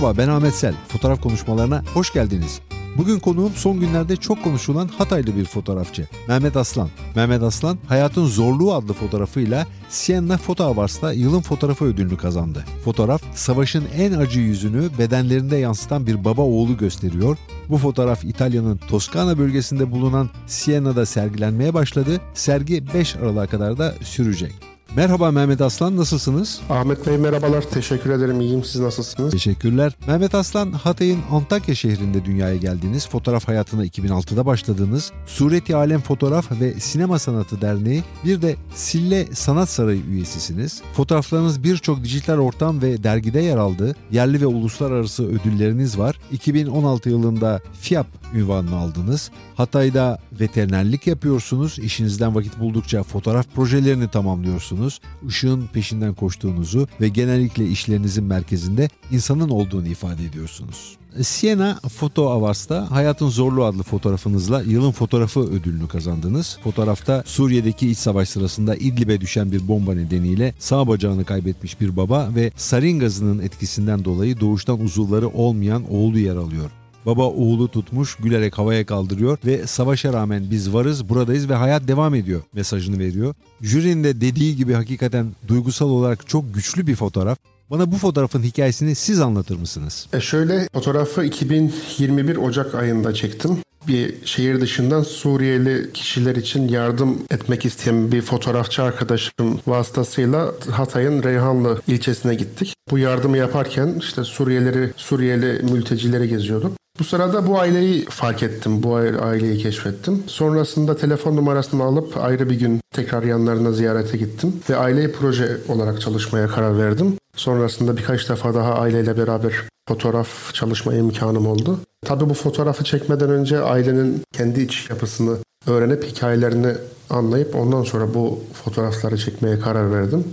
Merhaba ben Ahmet Sel. Fotoğraf konuşmalarına hoş geldiniz. Bugün konuğum son günlerde çok konuşulan Hataylı bir fotoğrafçı. Mehmet Aslan. Mehmet Aslan Hayatın Zorluğu adlı fotoğrafıyla Siena Photo Awards'ta yılın fotoğrafı ödülünü kazandı. Fotoğraf savaşın en acı yüzünü bedenlerinde yansıtan bir baba oğlu gösteriyor. Bu fotoğraf İtalya'nın Toskana bölgesinde bulunan Siena'da sergilenmeye başladı. Sergi 5 Aralık'a kadar da sürecek. Merhaba Mehmet Aslan nasılsınız? Ahmet Bey merhabalar. Teşekkür ederim. İyiyim. Siz nasılsınız? Teşekkürler. Mehmet Aslan Hatay'ın Antakya şehrinde dünyaya geldiniz. Fotoğraf hayatına 2006'da başladınız. Sureti Alem Fotoğraf ve Sinema Sanatı Derneği bir de Sille Sanat Sarayı üyesisiniz. Fotoğraflarınız birçok dijital ortam ve dergide yer aldı. Yerli ve uluslararası ödülleriniz var. 2016 yılında FIAP ünvanını aldınız. Hatay'da veterinerlik yapıyorsunuz. İşinizden vakit buldukça fotoğraf projelerini tamamlıyorsunuz. Işığın peşinden koştuğunuzu ve genellikle işlerinizin merkezinde insanın olduğunu ifade ediyorsunuz. Siena Foto Awards'ta Hayatın Zorluğu adlı fotoğrafınızla yılın fotoğrafı ödülünü kazandınız. Fotoğrafta Suriye'deki iç savaş sırasında İdlib'e düşen bir bomba nedeniyle sağ bacağını kaybetmiş bir baba ve sarin gazının etkisinden dolayı doğuştan uzuvları olmayan oğlu yer alıyor. Baba oğlu tutmuş gülerek havaya kaldırıyor ve savaşa rağmen biz varız buradayız ve hayat devam ediyor mesajını veriyor. Jürinin de dediği gibi hakikaten duygusal olarak çok güçlü bir fotoğraf. Bana bu fotoğrafın hikayesini siz anlatır mısınız? E şöyle fotoğrafı 2021 Ocak ayında çektim. Bir şehir dışından Suriyeli kişiler için yardım etmek isteyen bir fotoğrafçı arkadaşım vasıtasıyla Hatay'ın Reyhanlı ilçesine gittik. Bu yardımı yaparken işte Suriyelileri, Suriyeli mültecileri geziyorduk. Bu sırada bu aileyi fark ettim, bu aileyi keşfettim. Sonrasında telefon numarasını alıp ayrı bir gün tekrar yanlarına ziyarete gittim ve aileyi proje olarak çalışmaya karar verdim. Sonrasında birkaç defa daha aileyle beraber fotoğraf çalışma imkanım oldu. Tabii bu fotoğrafı çekmeden önce ailenin kendi iç yapısını öğrenip hikayelerini anlayıp ondan sonra bu fotoğrafları çekmeye karar verdim.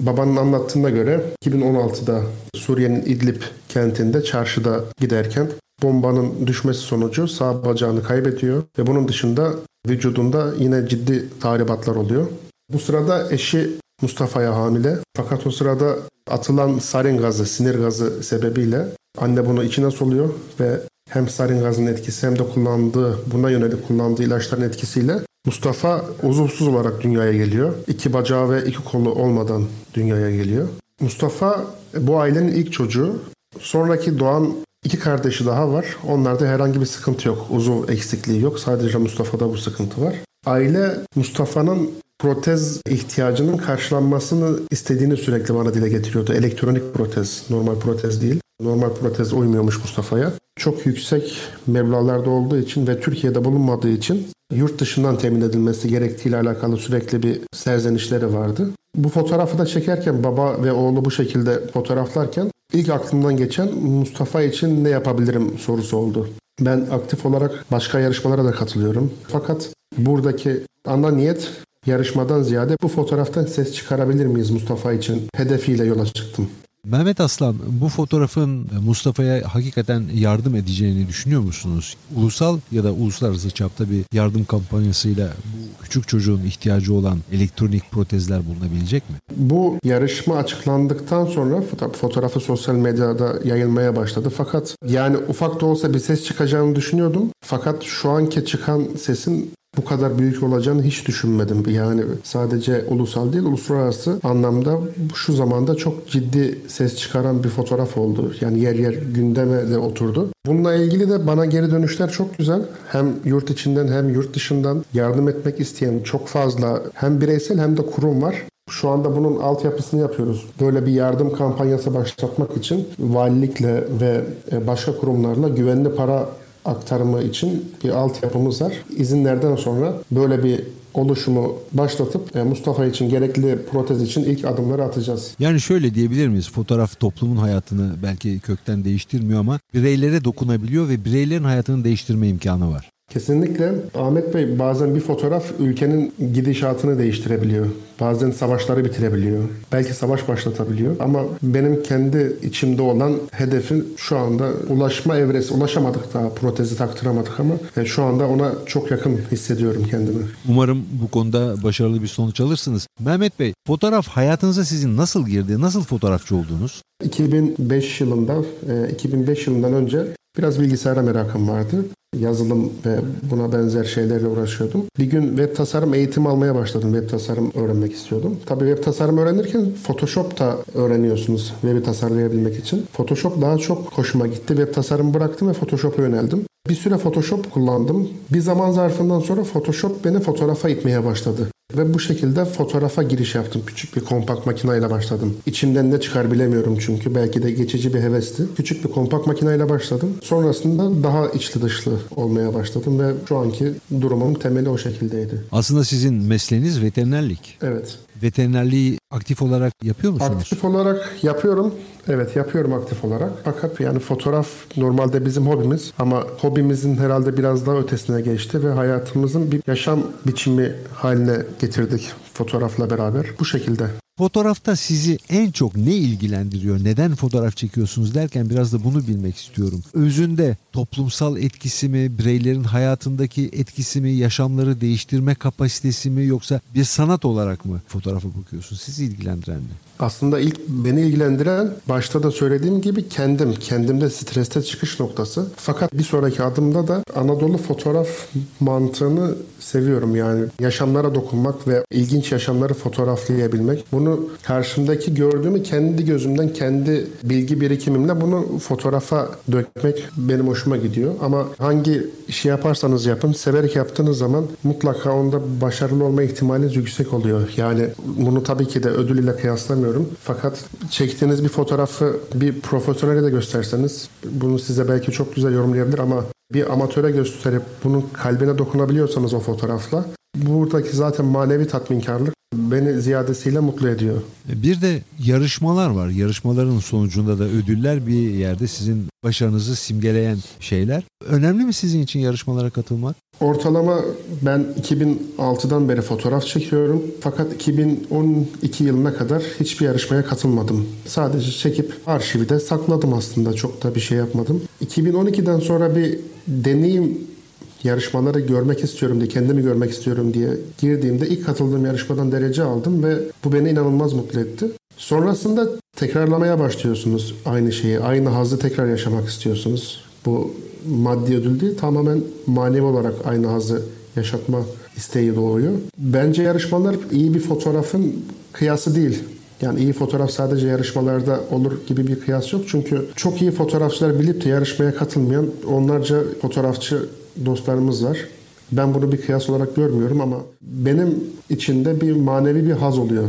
Babanın anlattığına göre 2016'da Suriye'nin İdlib kentinde çarşıda giderken bombanın düşmesi sonucu sağ bacağını kaybediyor ve bunun dışında vücudunda yine ciddi tahribatlar oluyor. Bu sırada eşi Mustafa'ya hamile fakat o sırada atılan sarin gazı, sinir gazı sebebiyle anne bunu içine soluyor ve hem sarin gazın etkisi hem de kullandığı, buna yönelik kullandığı ilaçların etkisiyle Mustafa uzuvsuz olarak dünyaya geliyor. İki bacağı ve iki kolu olmadan dünyaya geliyor. Mustafa bu ailenin ilk çocuğu. Sonraki doğan iki kardeşi daha var. Onlarda herhangi bir sıkıntı yok. Uzuv eksikliği yok. Sadece Mustafa'da bu sıkıntı var. Aile Mustafa'nın protez ihtiyacının karşılanmasını istediğini sürekli bana dile getiriyordu. Elektronik protez, normal protez değil. Normal protez uymuyormuş Mustafa'ya. Çok yüksek meblalarda olduğu için ve Türkiye'de bulunmadığı için yurt dışından temin edilmesi gerektiğiyle alakalı sürekli bir serzenişleri vardı. Bu fotoğrafı da çekerken baba ve oğlu bu şekilde fotoğraflarken ilk aklımdan geçen Mustafa için ne yapabilirim sorusu oldu. Ben aktif olarak başka yarışmalara da katılıyorum. Fakat buradaki ana niyet yarışmadan ziyade bu fotoğraftan ses çıkarabilir miyiz Mustafa için hedefiyle yola çıktım. Mehmet Aslan bu fotoğrafın Mustafa'ya hakikaten yardım edeceğini düşünüyor musunuz? Ulusal ya da uluslararası çapta bir yardım kampanyasıyla bu küçük çocuğun ihtiyacı olan elektronik protezler bulunabilecek mi? Bu yarışma açıklandıktan sonra fotoğrafı sosyal medyada yayılmaya başladı. Fakat yani ufak da olsa bir ses çıkacağını düşünüyordum. Fakat şu anki çıkan sesin bu kadar büyük olacağını hiç düşünmedim. Yani sadece ulusal değil uluslararası anlamda şu zamanda çok ciddi ses çıkaran bir fotoğraf oldu. Yani yer yer gündeme de oturdu. Bununla ilgili de bana geri dönüşler çok güzel. Hem yurt içinden hem yurt dışından yardım etmek isteyen çok fazla hem bireysel hem de kurum var. Şu anda bunun altyapısını yapıyoruz. Böyle bir yardım kampanyası başlatmak için valilikle ve başka kurumlarla güvenli para aktarımı için bir altyapımız var. İzinlerden sonra böyle bir oluşumu başlatıp e, Mustafa için gerekli protez için ilk adımları atacağız. Yani şöyle diyebilir miyiz? Fotoğraf toplumun hayatını belki kökten değiştirmiyor ama bireylere dokunabiliyor ve bireylerin hayatını değiştirme imkanı var. Kesinlikle Ahmet Bey bazen bir fotoğraf ülkenin gidişatını değiştirebiliyor. Bazen savaşları bitirebiliyor. Belki savaş başlatabiliyor. Ama benim kendi içimde olan hedefin şu anda ulaşma evresi. Ulaşamadık daha protezi taktıramadık ama e, şu anda ona çok yakın hissediyorum kendimi. Umarım bu konuda başarılı bir sonuç alırsınız. Mehmet Bey, fotoğraf hayatınıza sizin nasıl girdi? Nasıl fotoğrafçı oldunuz? 2005 yılında, e, 2005 yılından önce biraz bilgisayara merakım vardı. Yazılım ve buna benzer şeylerle uğraşıyordum. Bir gün web tasarım eğitimi almaya başladım. Web tasarım öğrenmek istiyordum. Tabii web tasarım öğrenirken Photoshop da öğreniyorsunuz web'i tasarlayabilmek için. Photoshop daha çok hoşuma gitti. Web tasarım bıraktım ve Photoshop'a yöneldim. Bir süre Photoshop kullandım. Bir zaman zarfından sonra Photoshop beni fotoğrafa itmeye başladı. Ve bu şekilde fotoğrafa giriş yaptım. Küçük bir kompakt makineyle başladım. İçimden ne çıkar bilemiyorum çünkü. Belki de geçici bir hevesti. Küçük bir kompakt makineyle başladım. Sonrasında daha içli dışlı olmaya başladım ve şu anki durumum temeli o şekildeydi. Aslında sizin mesleğiniz veterinerlik. Evet. Veterinerliği aktif olarak yapıyor musunuz? Aktif olarak yapıyorum. Evet yapıyorum aktif olarak. Fakat yani fotoğraf normalde bizim hobimiz ama hobimizin herhalde biraz daha ötesine geçti ve hayatımızın bir yaşam biçimi haline getirdik fotoğrafla beraber. Bu şekilde. Fotoğrafta sizi en çok ne ilgilendiriyor? Neden fotoğraf çekiyorsunuz derken biraz da bunu bilmek istiyorum. Özünde toplumsal etkisi mi, bireylerin hayatındaki etkisi mi, yaşamları değiştirme kapasitesi mi yoksa bir sanat olarak mı fotoğrafa bakıyorsunuz? Sizi ilgilendiren ne? Aslında ilk beni ilgilendiren başta da söylediğim gibi kendim. Kendimde streste çıkış noktası. Fakat bir sonraki adımda da Anadolu fotoğraf mantığını seviyorum yani. Yaşamlara dokunmak ve ilginç yaşamları fotoğraflayabilmek. Bunu karşımdaki gördüğümü kendi gözümden, kendi bilgi birikimimle bunu fotoğrafa dökmek benim hoşuma gidiyor. Ama hangi işi yaparsanız yapın, severek yaptığınız zaman mutlaka onda başarılı olma ihtimaliniz yüksek oluyor. Yani bunu tabii ki de ödül ile kıyaslamıyorum. Fakat çektiğiniz bir fotoğrafı bir profesyonele de gösterseniz bunu size belki çok güzel yorumlayabilir ama bir amatöre gösterip bunun kalbine dokunabiliyorsanız o fotoğrafla buradaki zaten manevi tatminkarlık beni ziyadesiyle mutlu ediyor. Bir de yarışmalar var. Yarışmaların sonucunda da ödüller bir yerde sizin başarınızı simgeleyen şeyler. Önemli mi sizin için yarışmalara katılmak? Ortalama ben 2006'dan beri fotoğraf çekiyorum. Fakat 2012 yılına kadar hiçbir yarışmaya katılmadım. Sadece çekip arşivde sakladım aslında. Çok da bir şey yapmadım. 2012'den sonra bir deneyim yarışmaları görmek istiyorum diye, kendimi görmek istiyorum diye girdiğimde ilk katıldığım yarışmadan derece aldım ve bu beni inanılmaz mutlu etti. Sonrasında tekrarlamaya başlıyorsunuz aynı şeyi, aynı hazzı tekrar yaşamak istiyorsunuz. Bu maddi ödül değil, tamamen manevi olarak aynı hazzı yaşatma isteği doğuyor. Bence yarışmalar iyi bir fotoğrafın kıyası değil. Yani iyi fotoğraf sadece yarışmalarda olur gibi bir kıyas yok. Çünkü çok iyi fotoğrafçılar bilip de yarışmaya katılmayan onlarca fotoğrafçı dostlarımız var. Ben bunu bir kıyas olarak görmüyorum ama benim içinde bir manevi bir haz oluyor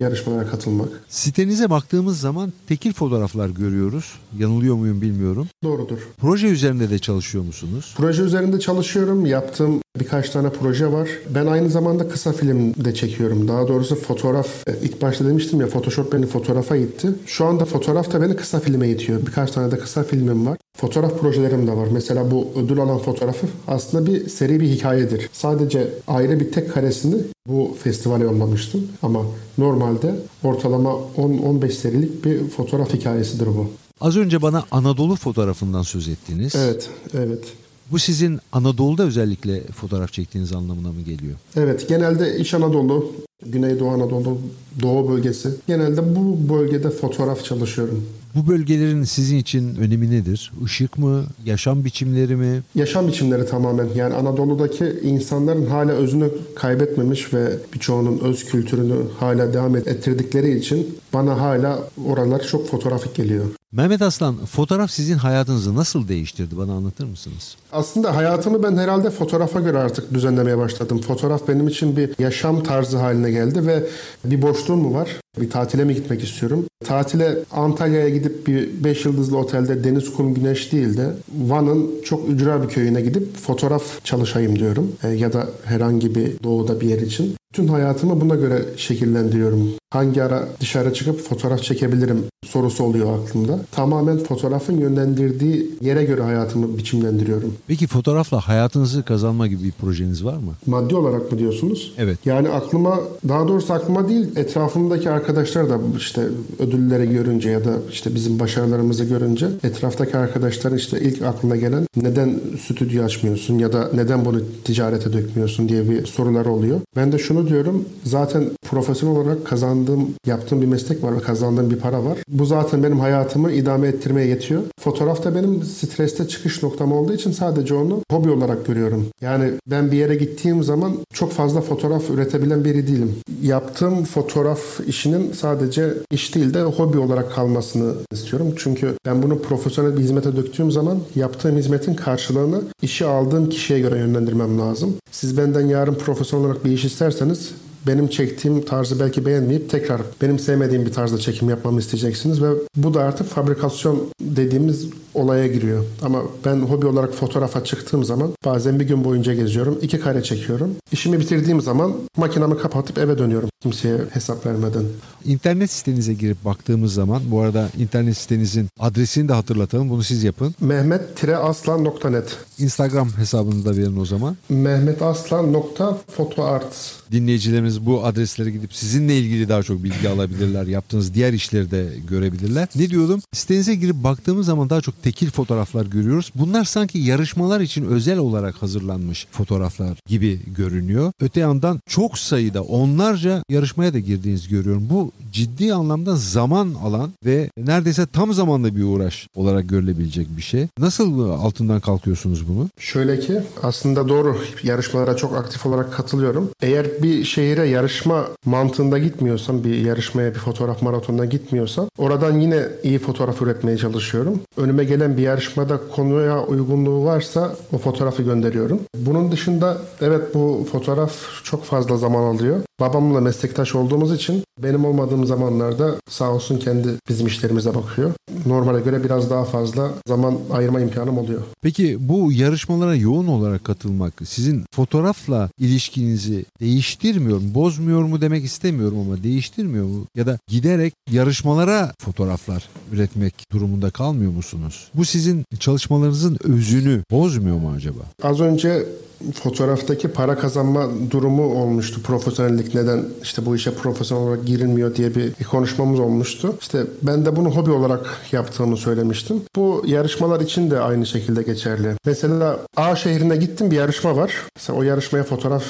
yarışmalara katılmak. Sitenize baktığımız zaman tekil fotoğraflar görüyoruz. Yanılıyor muyum bilmiyorum. Doğrudur. Proje üzerinde de çalışıyor musunuz? Proje üzerinde çalışıyorum. Yaptığım birkaç tane proje var. Ben aynı zamanda kısa film de çekiyorum. Daha doğrusu fotoğraf. e, İlk başta demiştim ya Photoshop beni fotoğrafa itti. Şu anda fotoğraf da beni kısa filme itiyor. Birkaç tane de kısa filmim var. Fotoğraf projelerim de var. Mesela bu ödül alan fotoğrafı aslında bir seri bir hikayedir. Sadece ayrı bir tek karesini bu festivale yollamıştım. Ama normalde ortalama 10-15 serilik bir fotoğraf hikayesidir bu. Az önce bana Anadolu fotoğrafından söz ettiniz. Evet, evet. Bu sizin Anadolu'da özellikle fotoğraf çektiğiniz anlamına mı geliyor? Evet, genelde İç Anadolu, Güneydoğu Anadolu, Doğu bölgesi. Genelde bu bölgede fotoğraf çalışıyorum. Bu bölgelerin sizin için önemi nedir? Işık mı? Yaşam biçimleri mi? Yaşam biçimleri tamamen. Yani Anadolu'daki insanların hala özünü kaybetmemiş ve birçoğunun öz kültürünü hala devam ettirdikleri için bana hala oralar çok fotoğrafik geliyor. Mehmet Aslan, fotoğraf sizin hayatınızı nasıl değiştirdi? Bana anlatır mısınız? Aslında hayatımı ben herhalde fotoğrafa göre artık düzenlemeye başladım. Fotoğraf benim için bir yaşam tarzı haline geldi ve bir boşluğum mu var? Bir tatile mi gitmek istiyorum? Tatile Antalya'ya gidip bir 5 yıldızlı otelde deniz, kum, güneş değil de Van'ın çok ücra bir köyüne gidip fotoğraf çalışayım diyorum. E, ya da herhangi bir doğuda bir yer için. Tüm hayatımı buna göre şekillendiriyorum. Hangi ara dışarı çıkıp fotoğraf çekebilirim sorusu oluyor aklımda. Tamamen fotoğrafın yönlendirdiği yere göre hayatımı biçimlendiriyorum. Peki fotoğrafla hayatınızı kazanma gibi bir projeniz var mı? Maddi olarak mı diyorsunuz? Evet. Yani aklıma daha doğrusu aklıma değil etrafımdaki arkadaşlar da işte ödülleri görünce ya da işte bizim başarılarımızı görünce etraftaki arkadaşların işte ilk aklına gelen neden stüdyo açmıyorsun ya da neden bunu ticarete dökmüyorsun diye bir sorular oluyor. Ben de şunu diyorum zaten profesyonel olarak kazandığım yaptığım bir meslek var ve kazandığım bir para var. Bu zaten benim hayatımı idame ettirmeye yetiyor. Fotoğraf da benim streste çıkış noktam olduğu için sadece onu hobi olarak görüyorum. Yani ben bir yere gittiğim zaman çok fazla fotoğraf üretebilen biri değilim. Yaptığım fotoğraf işinin sadece iş değil de hobi olarak kalmasını istiyorum. Çünkü ben bunu profesyonel bir hizmete döktüğüm zaman yaptığım hizmetin karşılığını işi aldığım kişiye göre yönlendirmem lazım. Siz benden yarın profesyonel olarak bir iş isterseniz benim çektiğim tarzı belki beğenmeyip tekrar benim sevmediğim bir tarzda çekim yapmamı isteyeceksiniz ve bu da artık fabrikasyon dediğimiz olaya giriyor. Ama ben hobi olarak fotoğrafa çıktığım zaman bazen bir gün boyunca geziyorum. iki kare çekiyorum. İşimi bitirdiğim zaman makinamı kapatıp eve dönüyorum kimseye hesap vermeden. İnternet sitenize girip baktığımız zaman bu arada internet sitenizin adresini de hatırlatalım. Bunu siz yapın. Mehmet-aslan.net Instagram hesabını da verin o zaman. mehmetaslan.fotoart Dinleyicilerimiz bu adreslere gidip sizinle ilgili daha çok bilgi alabilirler. Yaptığınız diğer işleri de görebilirler. Ne diyordum? Sitenize girip baktığımız zaman daha çok tekil fotoğraflar görüyoruz. Bunlar sanki yarışmalar için özel olarak hazırlanmış fotoğraflar gibi görünüyor. Öte yandan çok sayıda onlarca yarışmaya da girdiğinizi görüyorum. Bu ciddi anlamda zaman alan ve neredeyse tam zamanlı bir uğraş olarak görülebilecek bir şey. Nasıl altından kalkıyorsunuz bunu? Şöyle ki aslında doğru yarışmalara çok aktif olarak katılıyorum. Eğer bir şehire yarışma mantığında gitmiyorsam bir yarışmaya bir fotoğraf maratonuna gitmiyorsam oradan yine iyi fotoğraf üretmeye çalışıyorum. Önüme gelen bir yarışmada konuya uygunluğu varsa o fotoğrafı gönderiyorum. Bunun dışında evet bu fotoğraf çok fazla zaman alıyor. Babamla meslektaş olduğumuz için benim olmadığım zamanlarda sağ olsun kendi bizim işlerimize bakıyor. Normale göre biraz daha fazla zaman ayırma imkanım oluyor. Peki bu yarışmalara yoğun olarak katılmak sizin fotoğrafla ilişkinizi değiştirmiyor mu, bozmuyor mu demek istemiyorum ama değiştirmiyor mu? Ya da giderek yarışmalara fotoğraflar üretmek durumunda kalmıyor musunuz? Bu sizin çalışmalarınızın özünü bozmuyor mu acaba? Az önce fotoğraftaki para kazanma durumu olmuştu. Profesyonellik neden işte bu işe profesyonel olarak girilmiyor diye bir konuşmamız olmuştu. İşte ben de bunu hobi olarak yaptığımı söylemiştim. Bu yarışmalar için de aynı şekilde geçerli. Mesela A şehrine gittim bir yarışma var. Mesela o yarışmaya fotoğraf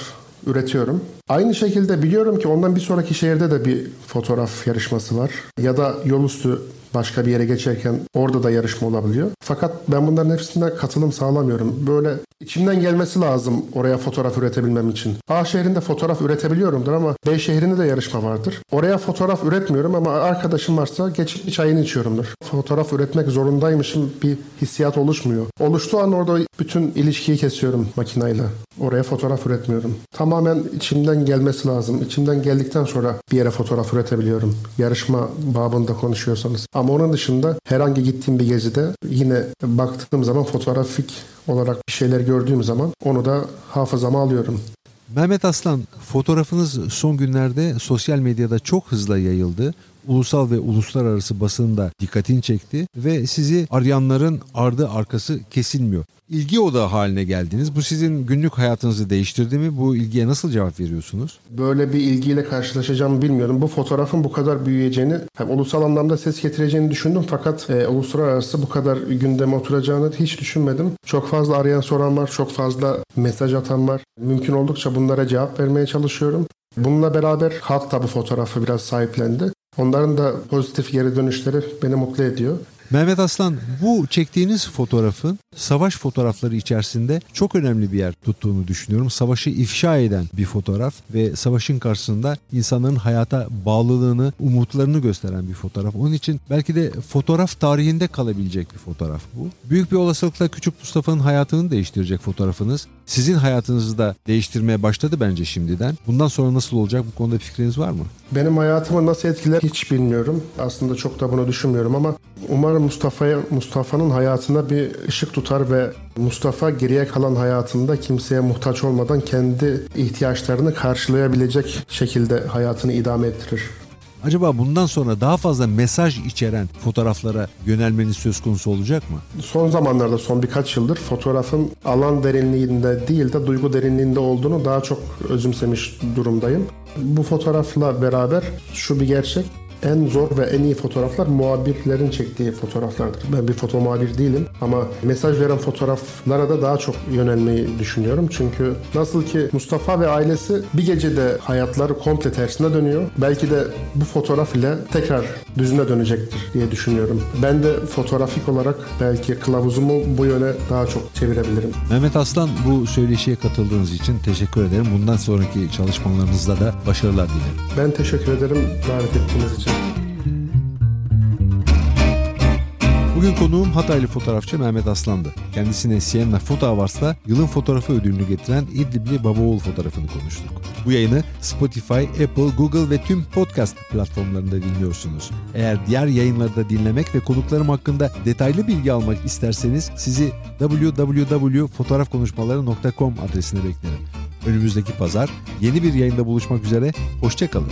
üretiyorum. Aynı şekilde biliyorum ki ondan bir sonraki şehirde de bir fotoğraf yarışması var. Ya da yol üstü başka bir yere geçerken orada da yarışma olabiliyor. Fakat ben bunların hepsine katılım sağlamıyorum. Böyle içimden gelmesi lazım oraya fotoğraf üretebilmem için. A şehrinde fotoğraf üretebiliyorumdur ama B şehrinde de yarışma vardır. Oraya fotoğraf üretmiyorum ama arkadaşım varsa geçip bir çayını içiyorumdur. Fotoğraf üretmek zorundaymışım bir hissiyat oluşmuyor. Oluştuğu an orada bütün ilişkiyi kesiyorum makinayla. Oraya fotoğraf üretmiyorum. Tamamen içimden gelmesi lazım. İçimden geldikten sonra bir yere fotoğraf üretebiliyorum. Yarışma babında konuşuyorsanız. Ama onun dışında herhangi gittiğim bir gezide yine baktığım zaman fotoğrafik olarak bir şeyler gördüğüm zaman onu da hafızama alıyorum. Mehmet Aslan, fotoğrafınız son günlerde sosyal medyada çok hızla yayıldı. Ulusal ve uluslararası basında dikkatini çekti ve sizi arayanların ardı arkası kesilmiyor. İlgi odağı haline geldiniz. Bu sizin günlük hayatınızı değiştirdi mi? Bu ilgiye nasıl cevap veriyorsunuz? Böyle bir ilgiyle karşılaşacağımı bilmiyordum. Bu fotoğrafın bu kadar büyüyeceğini, hem ulusal anlamda ses getireceğini düşündüm fakat e, uluslararası bu kadar gündeme oturacağını hiç düşünmedim. Çok fazla arayan soran var, çok fazla mesaj atan var. Mümkün oldukça bunlara cevap vermeye çalışıyorum. Bununla beraber halk da bu fotoğrafı biraz sahiplendi. Onların da pozitif geri dönüşleri beni mutlu ediyor. Mehmet Aslan bu çektiğiniz fotoğrafın savaş fotoğrafları içerisinde çok önemli bir yer tuttuğunu düşünüyorum. Savaşı ifşa eden bir fotoğraf ve savaşın karşısında insanların hayata bağlılığını, umutlarını gösteren bir fotoğraf. Onun için belki de fotoğraf tarihinde kalabilecek bir fotoğraf bu. Büyük bir olasılıkla Küçük Mustafa'nın hayatını değiştirecek fotoğrafınız. Sizin hayatınızı da değiştirmeye başladı bence şimdiden. Bundan sonra nasıl olacak bu konuda bir fikriniz var mı? Benim hayatımı nasıl etkiler hiç bilmiyorum. Aslında çok da bunu düşünmüyorum ama umarım Mustafa'ya Mustafa'nın hayatına bir ışık tutar ve Mustafa geriye kalan hayatında kimseye muhtaç olmadan kendi ihtiyaçlarını karşılayabilecek şekilde hayatını idame ettirir. Acaba bundan sonra daha fazla mesaj içeren fotoğraflara yönelmeniz söz konusu olacak mı? Son zamanlarda son birkaç yıldır fotoğrafın alan derinliğinde değil de duygu derinliğinde olduğunu daha çok özümsemiş durumdayım. Bu fotoğrafla beraber şu bir gerçek en zor ve en iyi fotoğraflar muhabirlerin çektiği fotoğraflardır. Ben bir foto muhabir değilim ama mesaj veren fotoğraflara da daha çok yönelmeyi düşünüyorum. Çünkü nasıl ki Mustafa ve ailesi bir gecede hayatları komple tersine dönüyor. Belki de bu fotoğraf ile tekrar düzüne dönecektir diye düşünüyorum. Ben de fotoğrafik olarak belki kılavuzumu bu yöne daha çok çevirebilirim. Mehmet Aslan bu söyleşiye katıldığınız için teşekkür ederim. Bundan sonraki çalışmalarınızda da başarılar dilerim. Ben teşekkür ederim davet ettiğiniz için. Bugün konuğum Hataylı fotoğrafçı Mehmet Aslan'dı. Kendisine Sienna Foto Awards'ta yılın fotoğrafı ödülünü getiren İdlibli Babaoğul fotoğrafını konuştuk. Bu yayını Spotify, Apple, Google ve tüm podcast platformlarında dinliyorsunuz. Eğer diğer yayınları da dinlemek ve konuklarım hakkında detaylı bilgi almak isterseniz sizi www.fotoğrafkonuşmaları.com adresine beklerim. Önümüzdeki pazar yeni bir yayında buluşmak üzere, hoşçakalın.